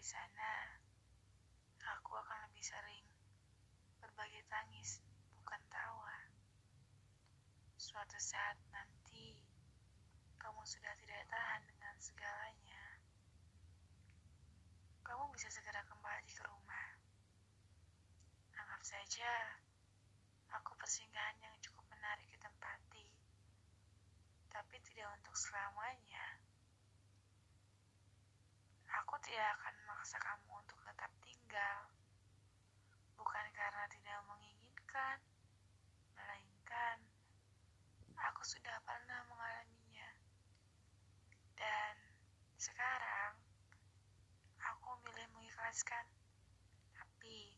di sana, aku akan lebih sering berbagi tangis, bukan tawa. Suatu saat nanti, kamu sudah tidak tahan dengan segalanya. Kamu bisa segera kembali ke rumah. Anggap saja, aku persinggahan yang cukup menarik ditempati, tapi tidak untuk selamanya. Aku tidak akan memaksa kamu untuk tetap tinggal, bukan karena tidak menginginkan, melainkan aku sudah pernah mengalaminya. Dan sekarang, aku memilih mengikhlaskan. Tapi,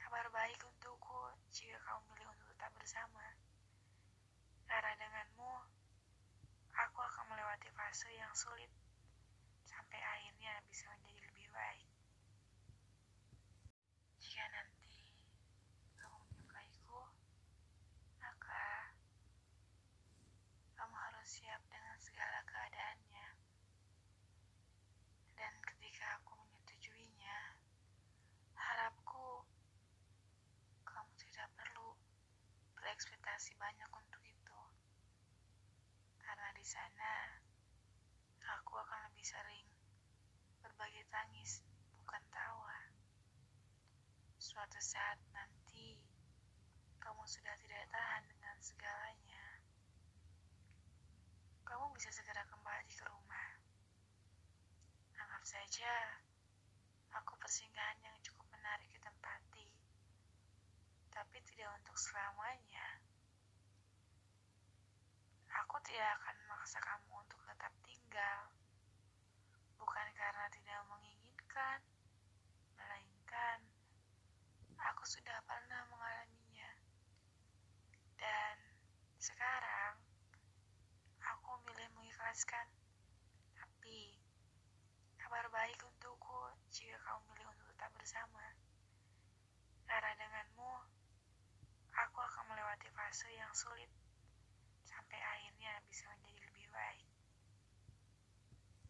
kabar baik untukku jika kamu memilih untuk tetap bersama. Karena denganmu, aku akan melewati fase yang sulit sampai akhirnya bisa menjadi lebih baik. Jika nanti kamu menyukaiku, maka kamu harus siap dengan segala keadaannya. Dan ketika aku menyetujuinya, harapku kamu tidak perlu berekspektasi banyak untuk itu. Karena di sana aku akan lebih sering tangis, bukan tawa. Suatu saat nanti kamu sudah tidak tahan dengan segalanya. Kamu bisa segera kembali ke rumah. Anggap saja aku persinggahan yang cukup menarik ditempati, tapi tidak untuk selamanya. Aku tidak akan memaksa kamu untuk tetap tinggal, bukan karena tidak menginginkan, melainkan aku sudah pernah mengalaminya. Dan sekarang, aku memilih mengikhlaskan. Tapi, kabar baik untukku jika kamu memilih untuk tetap bersama. Karena denganmu, aku akan melewati fase yang sulit